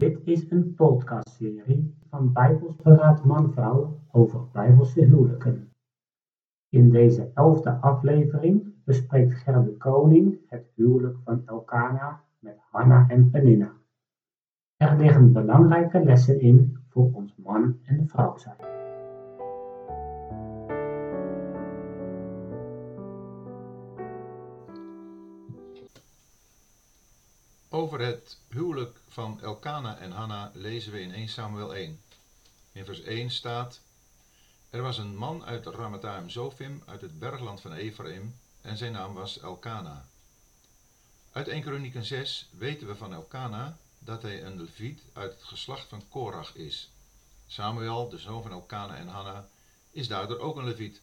Dit is een podcastserie van Bijbelsberaad Man-Vrouw over Bijbelse huwelijken. In deze elfde aflevering bespreekt Ger de Koning het huwelijk van Elkana met Hanna en Peninna. Er liggen belangrijke lessen in voor ons man en vrouw zijn. Over het huwelijk van Elkana en Hanna lezen we in 1 Samuel 1. In vers 1 staat: Er was een man uit Ramathaim Zofim uit het bergland van Ephraim en zijn naam was Elkana. Uit 1 Kronieken 6 weten we van Elkana dat hij een leviet uit het geslacht van Korach is. Samuel, de zoon van Elkana en Hanna, is daardoor ook een leviet.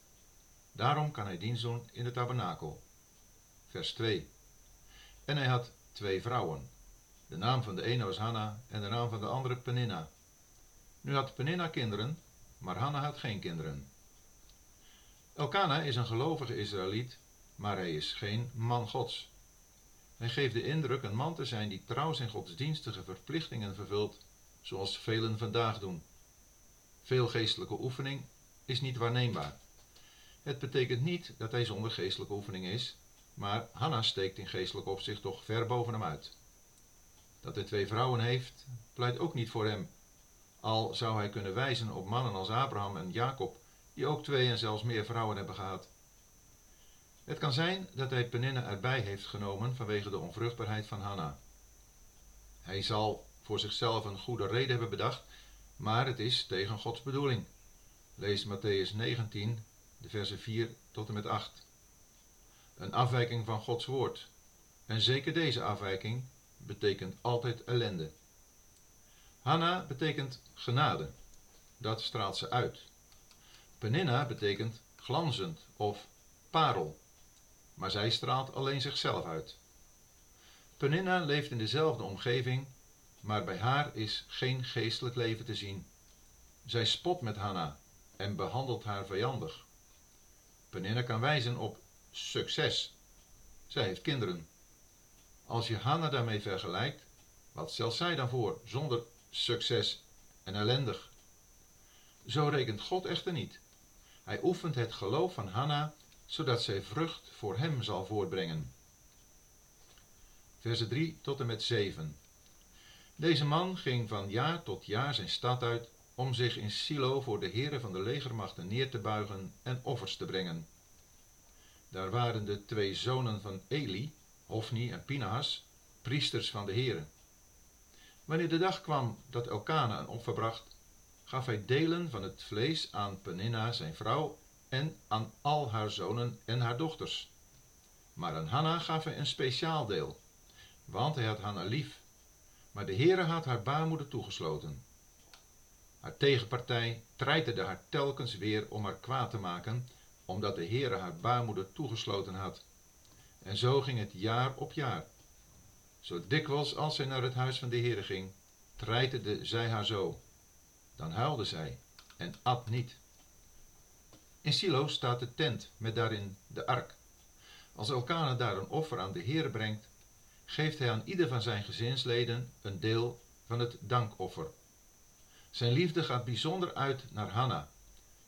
Daarom kan hij dienst doen in de tabernakel. Vers 2. En hij had twee vrouwen. De naam van de ene was Hanna en de naam van de andere Peninna. Nu had Peninna kinderen, maar Hanna had geen kinderen. Elkana is een gelovige Israëliet, maar hij is geen man Gods. Hij geeft de indruk een man te zijn die trouw zijn godsdienstige verplichtingen vervult, zoals velen vandaag doen. Veel geestelijke oefening is niet waarneembaar. Het betekent niet dat hij zonder geestelijke oefening is, maar Hanna steekt in geestelijk opzicht toch ver boven hem uit. Dat hij twee vrouwen heeft, pleit ook niet voor hem, al zou hij kunnen wijzen op mannen als Abraham en Jacob, die ook twee en zelfs meer vrouwen hebben gehad. Het kan zijn dat hij Peninne erbij heeft genomen vanwege de onvruchtbaarheid van Hanna. Hij zal voor zichzelf een goede reden hebben bedacht, maar het is tegen Gods bedoeling. Lees Matthäus 19, de versen 4 tot en met 8. Een afwijking van Gods woord. En zeker deze afwijking betekent altijd ellende. Hanna betekent genade. Dat straalt ze uit. Peninna betekent glanzend of parel. Maar zij straalt alleen zichzelf uit. Peninna leeft in dezelfde omgeving, maar bij haar is geen geestelijk leven te zien. Zij spot met Hanna en behandelt haar vijandig. Peninna kan wijzen op succes. Zij heeft kinderen. Als je Hanna daarmee vergelijkt, wat stelt zij dan voor zonder succes en ellendig? Zo rekent God echter niet. Hij oefent het geloof van Hanna, zodat zij vrucht voor hem zal voortbrengen. Versen 3 tot en met 7. Deze man ging van jaar tot jaar zijn stad uit om zich in Silo voor de heren van de legermachten neer te buigen en offers te brengen. Daar waren de twee zonen van Eli, Hofni en Pinahas, priesters van de heren. Wanneer de dag kwam dat Elkana een offer bracht, gaf hij delen van het vlees aan Peninna zijn vrouw en aan al haar zonen en haar dochters. Maar aan Hanna gaf hij een speciaal deel, want hij had Hanna lief. Maar de Heere had haar baarmoeder toegesloten. Haar tegenpartij treiterde haar telkens weer om haar kwaad te maken, omdat de Heere haar baarmoeder toegesloten had. En zo ging het jaar op jaar. Zo dikwijls als zij naar het huis van de Heere ging, treiterde zij haar zo. Dan huilde zij en at niet. In Silo staat de tent met daarin de ark. Als Elkana daar een offer aan de Heere brengt, geeft hij aan ieder van zijn gezinsleden een deel van het dankoffer. Zijn liefde gaat bijzonder uit naar Hanna,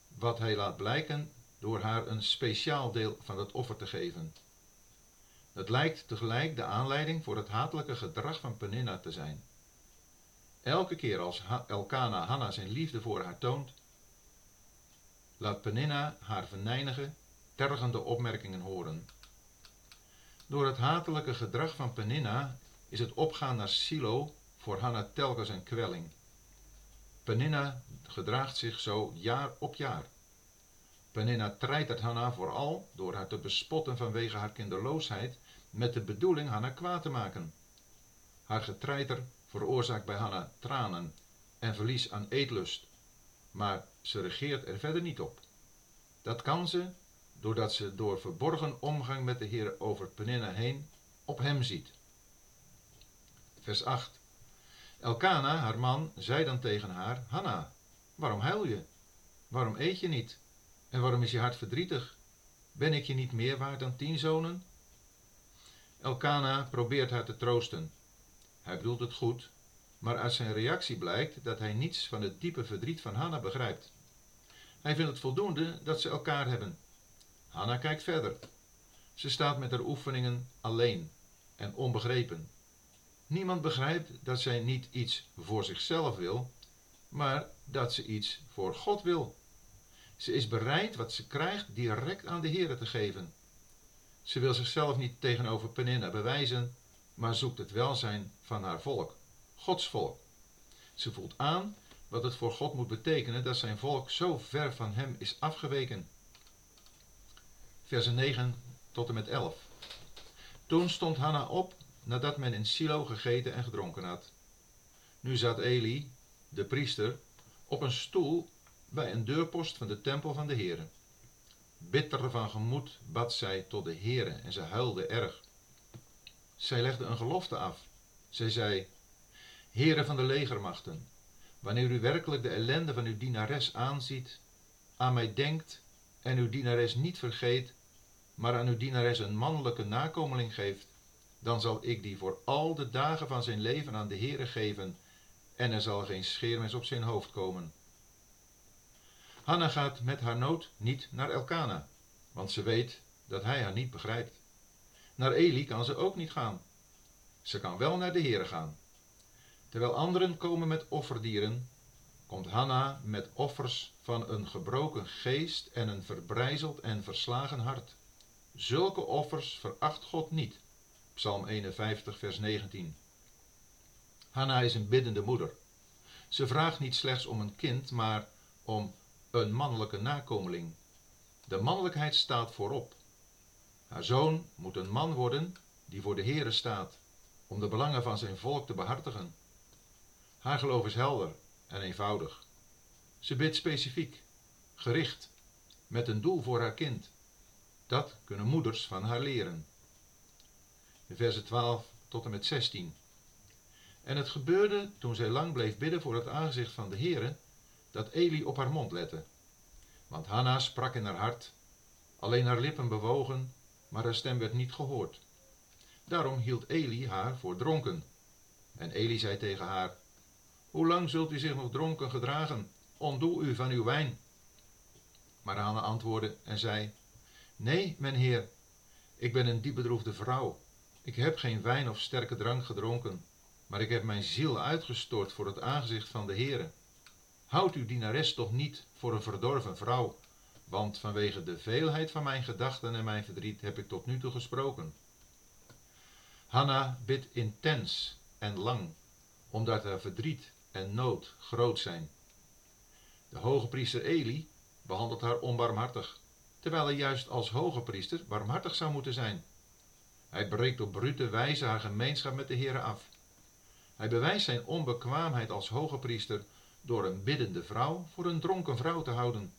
wat hij laat blijken door haar een speciaal deel van het offer te geven. Het lijkt tegelijk de aanleiding voor het hatelijke gedrag van Peninna te zijn. Elke keer als Elkana Hanna zijn liefde voor haar toont, laat Peninna haar venijnige, tergende opmerkingen horen. Door het hatelijke gedrag van Peninna is het opgaan naar Silo voor Hanna telkens een kwelling. Peninna gedraagt zich zo jaar op jaar. Peninna treitert Hanna vooral door haar te bespotten vanwege haar kinderloosheid met de bedoeling Hanna kwaad te maken. Haar getreiter veroorzaakt bij Hanna tranen en verlies aan eetlust, maar ze regeert er verder niet op. Dat kan ze doordat ze door verborgen omgang met de Heer over Peninna heen op hem ziet. Vers 8. Elkana, haar man, zei dan tegen haar: Hanna, waarom huil je? Waarom eet je niet? En waarom is je hart verdrietig? Ben ik je niet meer waard dan tien zonen? Elkana probeert haar te troosten. Hij bedoelt het goed, maar uit zijn reactie blijkt dat hij niets van het diepe verdriet van Hanna begrijpt. Hij vindt het voldoende dat ze elkaar hebben. Hanna kijkt verder. Ze staat met haar oefeningen alleen en onbegrepen. Niemand begrijpt dat zij niet iets voor zichzelf wil, maar dat ze iets voor God wil. Ze is bereid wat ze krijgt direct aan de Heer te geven. Ze wil zichzelf niet tegenover Peninna bewijzen, maar zoekt het welzijn van haar volk, Gods volk. Ze voelt aan wat het voor God moet betekenen dat zijn volk zo ver van hem is afgeweken. Versen 9 tot en met 11. Toen stond Hanna op nadat men in Silo gegeten en gedronken had. Nu zat Eli, de priester, op een stoel bij een deurpost van de tempel van de Heere. Bitter van gemoed bad zij tot de Heere en ze huilde erg. Zij legde een gelofte af. Zij zei, Heere van de legermachten, wanneer u werkelijk de ellende van uw dienares aanziet, aan mij denkt en uw dienares niet vergeet, maar aan uw dienares een mannelijke nakomeling geeft, dan zal ik die voor al de dagen van zijn leven aan de Heere geven, en er zal geen scheermes op zijn hoofd komen. Hanna gaat met haar nood niet naar Elkana, want ze weet dat hij haar niet begrijpt. Naar Eli kan ze ook niet gaan. Ze kan wel naar de Heere gaan. Terwijl anderen komen met offerdieren, komt Hanna met offers van een gebroken geest en een verbrijzeld en verslagen hart. Zulke offers veracht God niet. Psalm 51, vers 19. Hanna is een biddende moeder. Ze vraagt niet slechts om een kind, maar om een mannelijke nakomeling. De mannelijkheid staat voorop. Haar zoon moet een man worden die voor de Heere staat, om de belangen van zijn volk te behartigen. Haar geloof is helder en eenvoudig. Ze bidt specifiek, gericht, met een doel voor haar kind. Dat kunnen moeders van haar leren. Versen 12 tot en met 16. En het gebeurde toen zij lang bleef bidden voor het aangezicht van de Heere, dat Eli op haar mond lette. Want Hanna sprak in haar hart, alleen haar lippen bewogen, maar haar stem werd niet gehoord. Daarom hield Eli haar voor dronken. En Eli zei tegen haar, Hoe lang zult u zich nog dronken gedragen? Ontdoe u van uw wijn. Maar Hanna antwoordde en zei, Nee, mijn heer, ik ben een diep bedroefde vrouw. Ik heb geen wijn of sterke drank gedronken, maar ik heb mijn ziel uitgestort voor het aangezicht van de Heere. Houd uw dienares toch niet voor een verdorven vrouw, want vanwege de veelheid van mijn gedachten en mijn verdriet heb ik tot nu toe gesproken. Hanna bidt intens en lang, omdat haar verdriet en nood groot zijn. De hoge priester Eli behandelt haar onbarmhartig, terwijl hij juist als hoge priester barmhartig zou moeten zijn. Hij breekt op brute wijze haar gemeenschap met de Heere af. Hij bewijst zijn onbekwaamheid als hoge priester door een biddende vrouw voor een dronken vrouw te houden.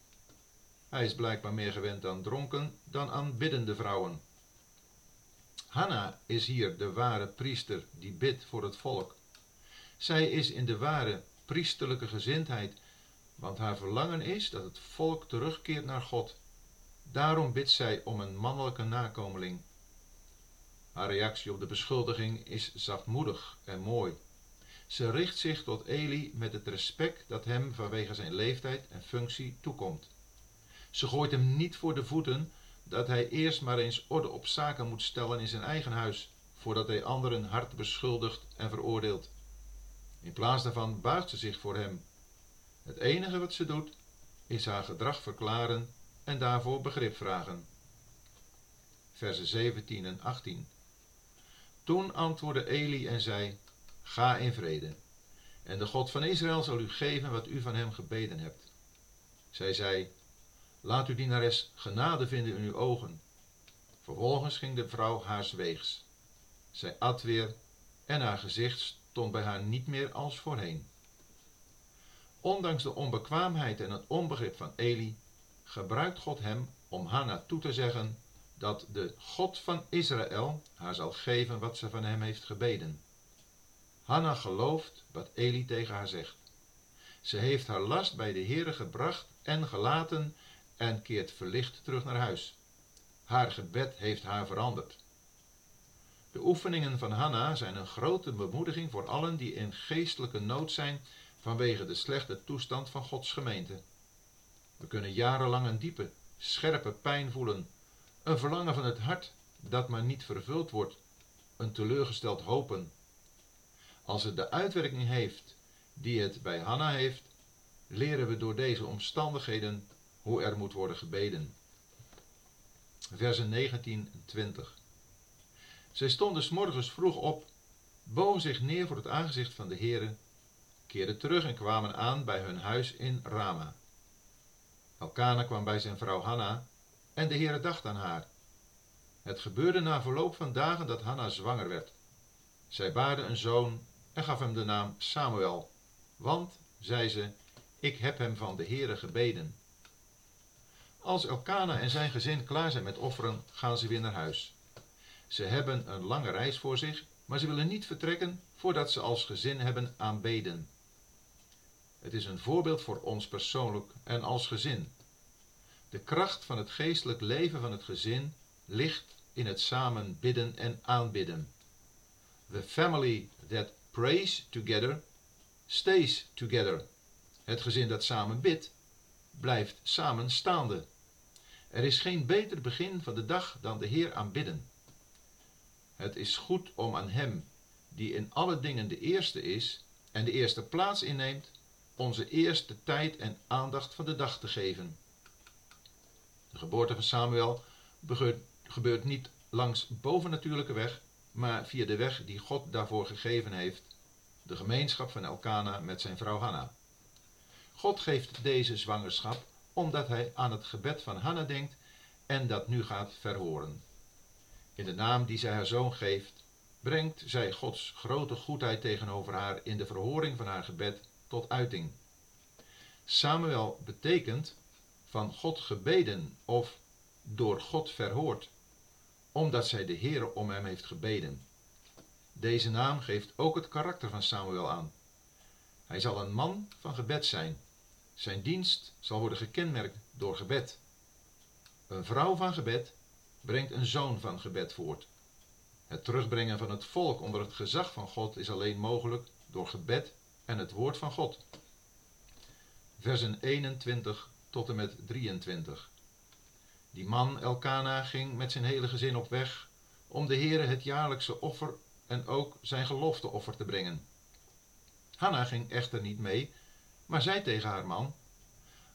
Hij is blijkbaar meer gewend aan dronken dan aan biddende vrouwen. Hanna is hier de ware priester die bidt voor het volk. Zij is in de ware priesterlijke gezindheid, want haar verlangen is dat het volk terugkeert naar God. Daarom bidt zij om een mannelijke nakomeling. Haar reactie op de beschuldiging is zachtmoedig en mooi. Ze richt zich tot Eli met het respect dat hem vanwege zijn leeftijd en functie toekomt. Ze gooit hem niet voor de voeten dat hij eerst maar eens orde op zaken moet stellen in zijn eigen huis, voordat hij anderen hard beschuldigt en veroordeelt. In plaats daarvan buigt ze zich voor hem. Het enige wat ze doet, is haar gedrag verklaren en daarvoor begrip vragen. Versen 17 en 18. Toen antwoordde Eli en zei: Ga in vrede. En de God van Israël zal u geven wat u van hem gebeden hebt. Zij zei: Laat uw dienares genade vinden in uw ogen. Vervolgens ging de vrouw haars weegs. Zij at weer en haar gezicht stond bij haar niet meer als voorheen. Ondanks de onbekwaamheid en het onbegrip van Eli, gebruikt God hem om Hanna toe te zeggen dat de God van Israël haar zal geven wat ze van hem heeft gebeden. Hanna gelooft wat Eli tegen haar zegt. Ze heeft haar last bij de Heere gebracht en gelaten en keert verlicht terug naar huis. Haar gebed heeft haar veranderd. De oefeningen van Hanna zijn een grote bemoediging voor allen die in geestelijke nood zijn vanwege de slechte toestand van Gods gemeente. We kunnen jarenlang een diepe, scherpe pijn voelen, een verlangen van het hart dat maar niet vervuld wordt, een teleurgesteld hopen. Als het de uitwerking heeft die het bij Hanna heeft, leren we door deze omstandigheden hoe er moet worden gebeden. Versen 19 en 20. Zij stonden s morgens vroeg op, bogen zich neer voor het aangezicht van de Heere, keerden terug en kwamen aan bij hun huis in Rama. Elkana kwam bij zijn vrouw Hanna en de Heere dacht aan haar. Het gebeurde na verloop van dagen dat Hanna zwanger werd. Zij baarde een zoon en gaf hem de naam Samuel, want, zei ze, ik heb hem van de Heere gebeden. Als Elkana en zijn gezin klaar zijn met offeren, gaan ze weer naar huis. Ze hebben een lange reis voor zich, maar ze willen niet vertrekken voordat ze als gezin hebben aanbeden. Het is een voorbeeld voor ons persoonlijk en als gezin. De kracht van het geestelijk leven van het gezin ligt in het samen bidden en aanbidden. The family that prays together stays together. Het gezin dat samen bidt, blijft samen staande. Er is geen beter begin van de dag dan de Heer aanbidden. Het is goed om aan Hem, die in alle dingen de eerste is en de eerste plaats inneemt, onze eerste tijd en aandacht van de dag te geven. De geboorte van Samuel gebeurt niet langs bovennatuurlijke weg, maar via de weg die God daarvoor gegeven heeft, de gemeenschap van Elkana met zijn vrouw Hanna. God geeft deze zwangerschap omdat hij aan het gebed van Hanna denkt en dat nu gaat verhoren. In de naam die zij haar zoon geeft, brengt zij Gods grote goedheid tegenover haar in de verhoring van haar gebed tot uiting. Samuel betekent van God gebeden of door God verhoord, omdat zij de Heere om hem heeft gebeden. Deze naam geeft ook het karakter van Samuel aan. Hij zal een man van gebed zijn. Zijn dienst zal worden gekenmerkt door gebed. Een vrouw van gebed brengt een zoon van gebed voort. Het terugbrengen van het volk onder het gezag van God is alleen mogelijk door gebed en het woord van God. Versen 21 tot en met 23. Die man Elkana ging met zijn hele gezin op weg om de Heere het jaarlijkse offer en ook zijn gelofteoffer te brengen. Hanna ging echter niet mee, maar zei tegen haar man: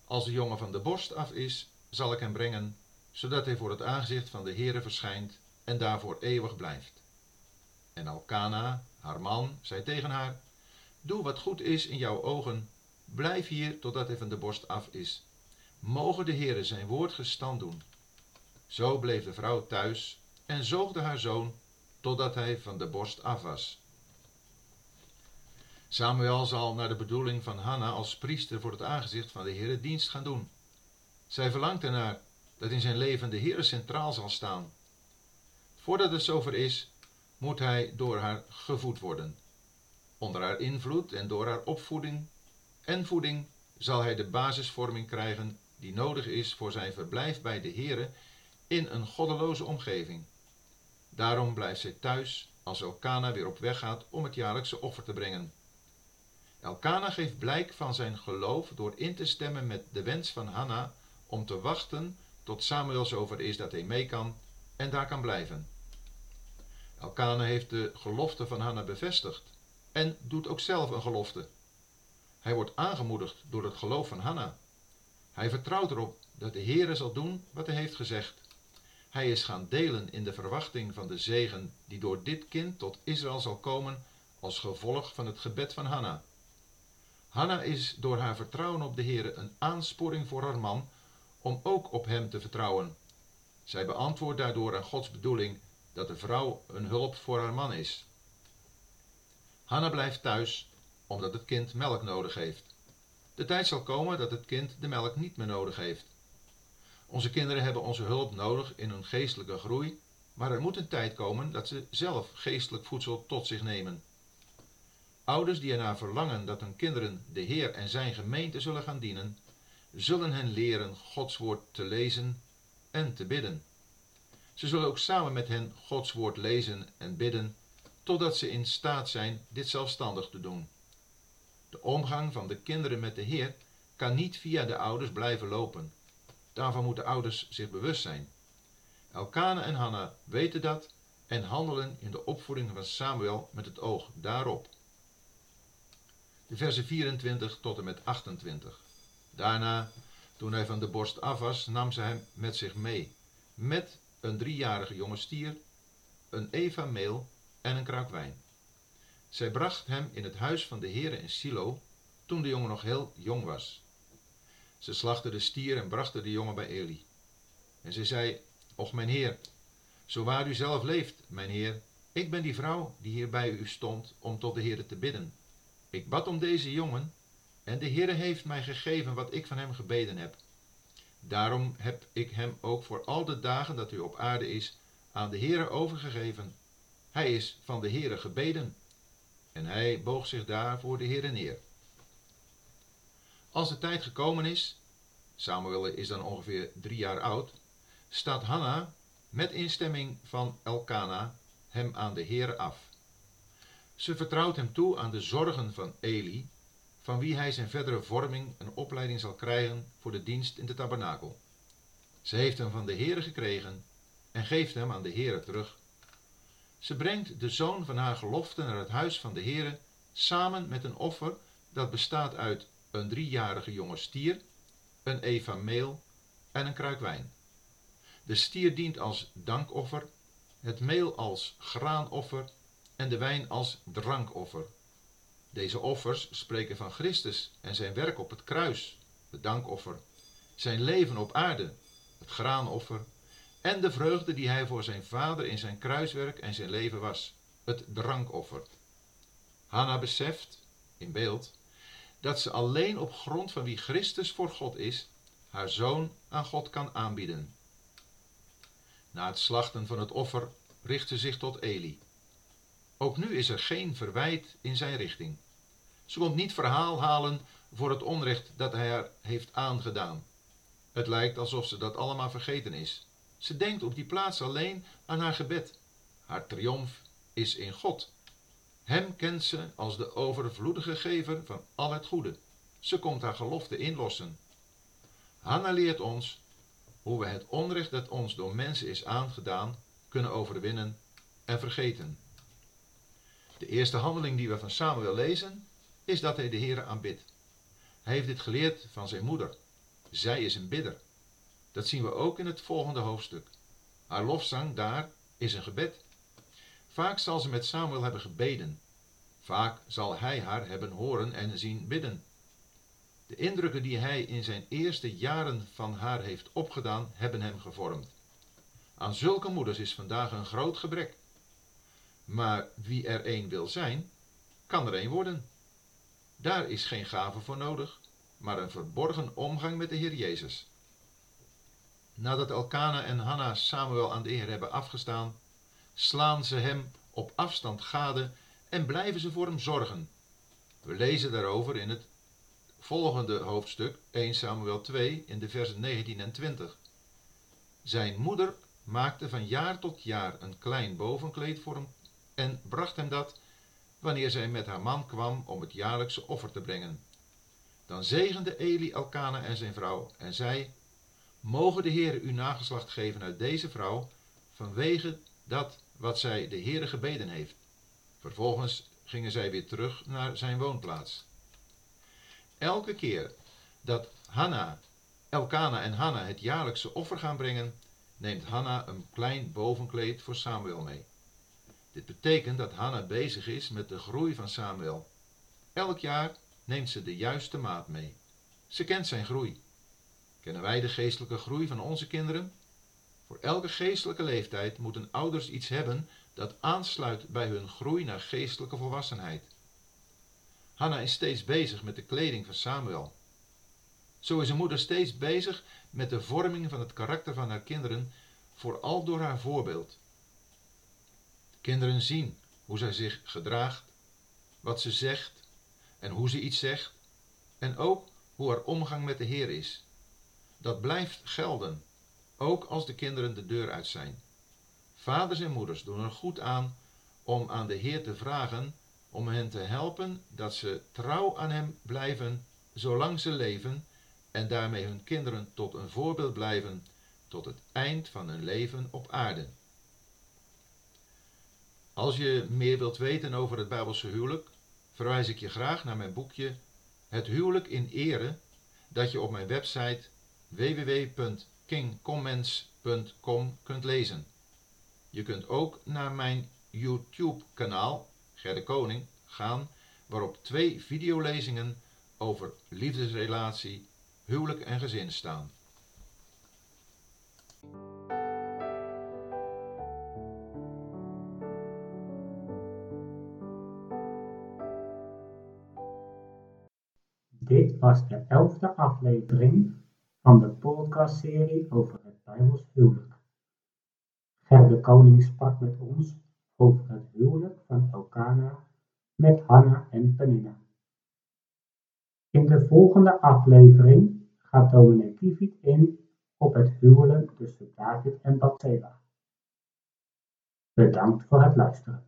Als de jongen van de borst af is, zal ik hem brengen, zodat hij voor het aangezicht van de Heere verschijnt en daarvoor eeuwig blijft. En Alkana, haar man, zei tegen haar: Doe wat goed is in jouw ogen, blijf hier totdat hij van de borst af is. Mogen de Heere zijn woord gestand doen. Zo bleef de vrouw thuis en zoogde haar zoon totdat hij van de borst af was. Samuel zal naar de bedoeling van Hanna als priester voor het aangezicht van de Heere dienst gaan doen. Zij verlangt ernaar dat in zijn leven de Heere centraal zal staan. Voordat het zover is, moet hij door haar gevoed worden. Onder haar invloed en door haar opvoeding en voeding zal hij de basisvorming krijgen die nodig is voor zijn verblijf bij de Heere in een goddeloze omgeving. Daarom blijft zij thuis als Elkana weer op weg gaat om het jaarlijkse offer te brengen. Elkana geeft blijk van zijn geloof door in te stemmen met de wens van Hanna om te wachten tot Samuel zover is dat hij mee kan en daar kan blijven. Elkana heeft de gelofte van Hanna bevestigd en doet ook zelf een gelofte. Hij wordt aangemoedigd door het geloof van Hanna. Hij vertrouwt erop dat de Heere zal doen wat hij heeft gezegd. Hij is gaan delen in de verwachting van de zegen die door dit kind tot Israël zal komen als gevolg van het gebed van Hanna. Hanna is door haar vertrouwen op de Heere een aansporing voor haar man om ook op hem te vertrouwen. Zij beantwoordt daardoor aan Gods bedoeling dat de vrouw een hulp voor haar man is. Hanna blijft thuis omdat het kind melk nodig heeft. De tijd zal komen dat het kind de melk niet meer nodig heeft. Onze kinderen hebben onze hulp nodig in hun geestelijke groei, maar er moet een tijd komen dat ze zelf geestelijk voedsel tot zich nemen. Ouders die ernaar verlangen dat hun kinderen de Heer en zijn gemeente zullen gaan dienen, zullen hen leren Gods woord te lezen en te bidden. Ze zullen ook samen met hen Gods woord lezen en bidden, totdat ze in staat zijn dit zelfstandig te doen. De omgang van de kinderen met de Heer kan niet via de ouders blijven lopen. Daarvan moeten ouders zich bewust zijn. Elkane en Hanna weten dat en handelen in de opvoeding van Samuel met het oog daarop. De versen 24 tot en met 28. Daarna, toen hij van de borst af was, nam ze hem met zich mee, met een driejarige jonge stier, een eva meel en een kruik wijn. Zij bracht hem in het huis van de heren in Silo, toen de jongen nog heel jong was. Ze slachtte de stier en brachten de jongen bij Eli. En zij zei, Och mijn heer, zo waar u zelf leeft, mijn heer, ik ben die vrouw die hier bij u stond om tot de Heere te bidden. Ik bad om deze jongen, en de Heere heeft mij gegeven wat ik van hem gebeden heb. Daarom heb ik hem ook voor al de dagen dat u op aarde is, aan de Heere overgegeven. Hij is van de Heere gebeden. En hij boog zich daar voor de Heere neer. Als de tijd gekomen is, Samuel is dan ongeveer drie jaar oud, staat Hanna met instemming van Elkana hem aan de Heere af. Ze vertrouwt hem toe aan de zorgen van Eli, van wie hij zijn verdere vorming en opleiding zal krijgen voor de dienst in de tabernakel. Ze heeft hem van de Heere gekregen en geeft hem aan de Heere terug. Ze brengt de zoon van haar gelofte naar het huis van de Heere samen met een offer dat bestaat uit een driejarige jonge stier, een eva meel en een kruik wijn. De stier dient als dankoffer, het meel als graanoffer en de wijn als drankoffer. Deze offers spreken van Christus en zijn werk op het kruis, het dankoffer, zijn leven op aarde, het graanoffer, en de vreugde die hij voor zijn vader in zijn kruiswerk en zijn leven was, het drankoffer. Hanna beseft, in beeld, dat ze alleen op grond van wie Christus voor God is, haar zoon aan God kan aanbieden. Na het slachten van het offer richt ze zich tot Eli. Ook nu is er geen verwijt in zijn richting. Ze komt niet verhaal halen voor het onrecht dat hij haar heeft aangedaan. Het lijkt alsof ze dat allemaal vergeten is. Ze denkt op die plaats alleen aan haar gebed. Haar triomf is in God. Hem kent ze als de overvloedige gever van al het goede. Ze komt haar gelofte inlossen. Hanna leert ons hoe we het onrecht dat ons door mensen is aangedaan kunnen overwinnen en vergeten. De eerste handeling die we van Samuel lezen is dat hij de Heer aanbidt. Hij heeft dit geleerd van zijn moeder. Zij is een bidder. Dat zien we ook in het volgende hoofdstuk. Haar lofzang daar is een gebed. Vaak zal ze met Samuel hebben gebeden. Vaak zal hij haar hebben horen en zien bidden. De indrukken die hij in zijn eerste jaren van haar heeft opgedaan, hebben hem gevormd. Aan zulke moeders is vandaag een groot gebrek. Maar wie er een wil zijn, kan er een worden. Daar is geen gave voor nodig, maar een verborgen omgang met de Heer Jezus. Nadat Elkana en Hanna Samuel aan de Heer hebben afgestaan, slaan ze hem op afstand gade en blijven ze voor hem zorgen. We lezen daarover in het volgende hoofdstuk, 1 Samuel 2, in de versen 19 en 20. Zijn moeder maakte van jaar tot jaar een klein bovenkleed voor hem en bracht hem dat wanneer zij met haar man kwam om het jaarlijkse offer te brengen. Dan zegende Eli Elkana en zijn vrouw en zei, Mogen de Heere u nageslacht geven uit deze vrouw, vanwege dat wat zij de Heere gebeden heeft. Vervolgens gingen zij weer terug naar zijn woonplaats. Elke keer dat Hanna, Elkana en Hanna het jaarlijkse offer gaan brengen, neemt Hanna een klein bovenkleed voor Samuel mee. Dit betekent dat Hanna bezig is met de groei van Samuel. Elk jaar neemt ze de juiste maat mee. Ze kent zijn groei. Kennen wij de geestelijke groei van onze kinderen? Voor elke geestelijke leeftijd moeten ouders iets hebben dat aansluit bij hun groei naar geestelijke volwassenheid. Hanna is steeds bezig met de kleding van Samuel. Zo is een moeder steeds bezig met de vorming van het karakter van haar kinderen, vooral door haar voorbeeld. De kinderen zien hoe zij zich gedraagt, wat ze zegt en hoe ze iets zegt, en ook hoe haar omgang met de Heer is. Dat blijft gelden, ook als de kinderen de deur uit zijn. Vaders en moeders doen er goed aan om aan de Heer te vragen om hen te helpen dat ze trouw aan Hem blijven zolang ze leven en daarmee hun kinderen tot een voorbeeld blijven tot het eind van hun leven op aarde. Als je meer wilt weten over het Bijbelse huwelijk, verwijs ik je graag naar mijn boekje Het huwelijk in ere, dat je op mijn website www.kingcomments.com kunt lezen. Je kunt ook naar mijn YouTube-kanaal Gerde Koning gaan, waarop twee videolezingen over liefdesrelatie, huwelijk en gezin staan. Dit was de elfde aflevering van de podcastserie over het Bijbels huwelijk. Gerde Koning sprak met ons over het huwelijk van Elkana met Hanna en Penina. In de volgende aflevering gaat dominee Kiviet in op het huwelijk tussen David en Bathseba. Bedankt voor het luisteren.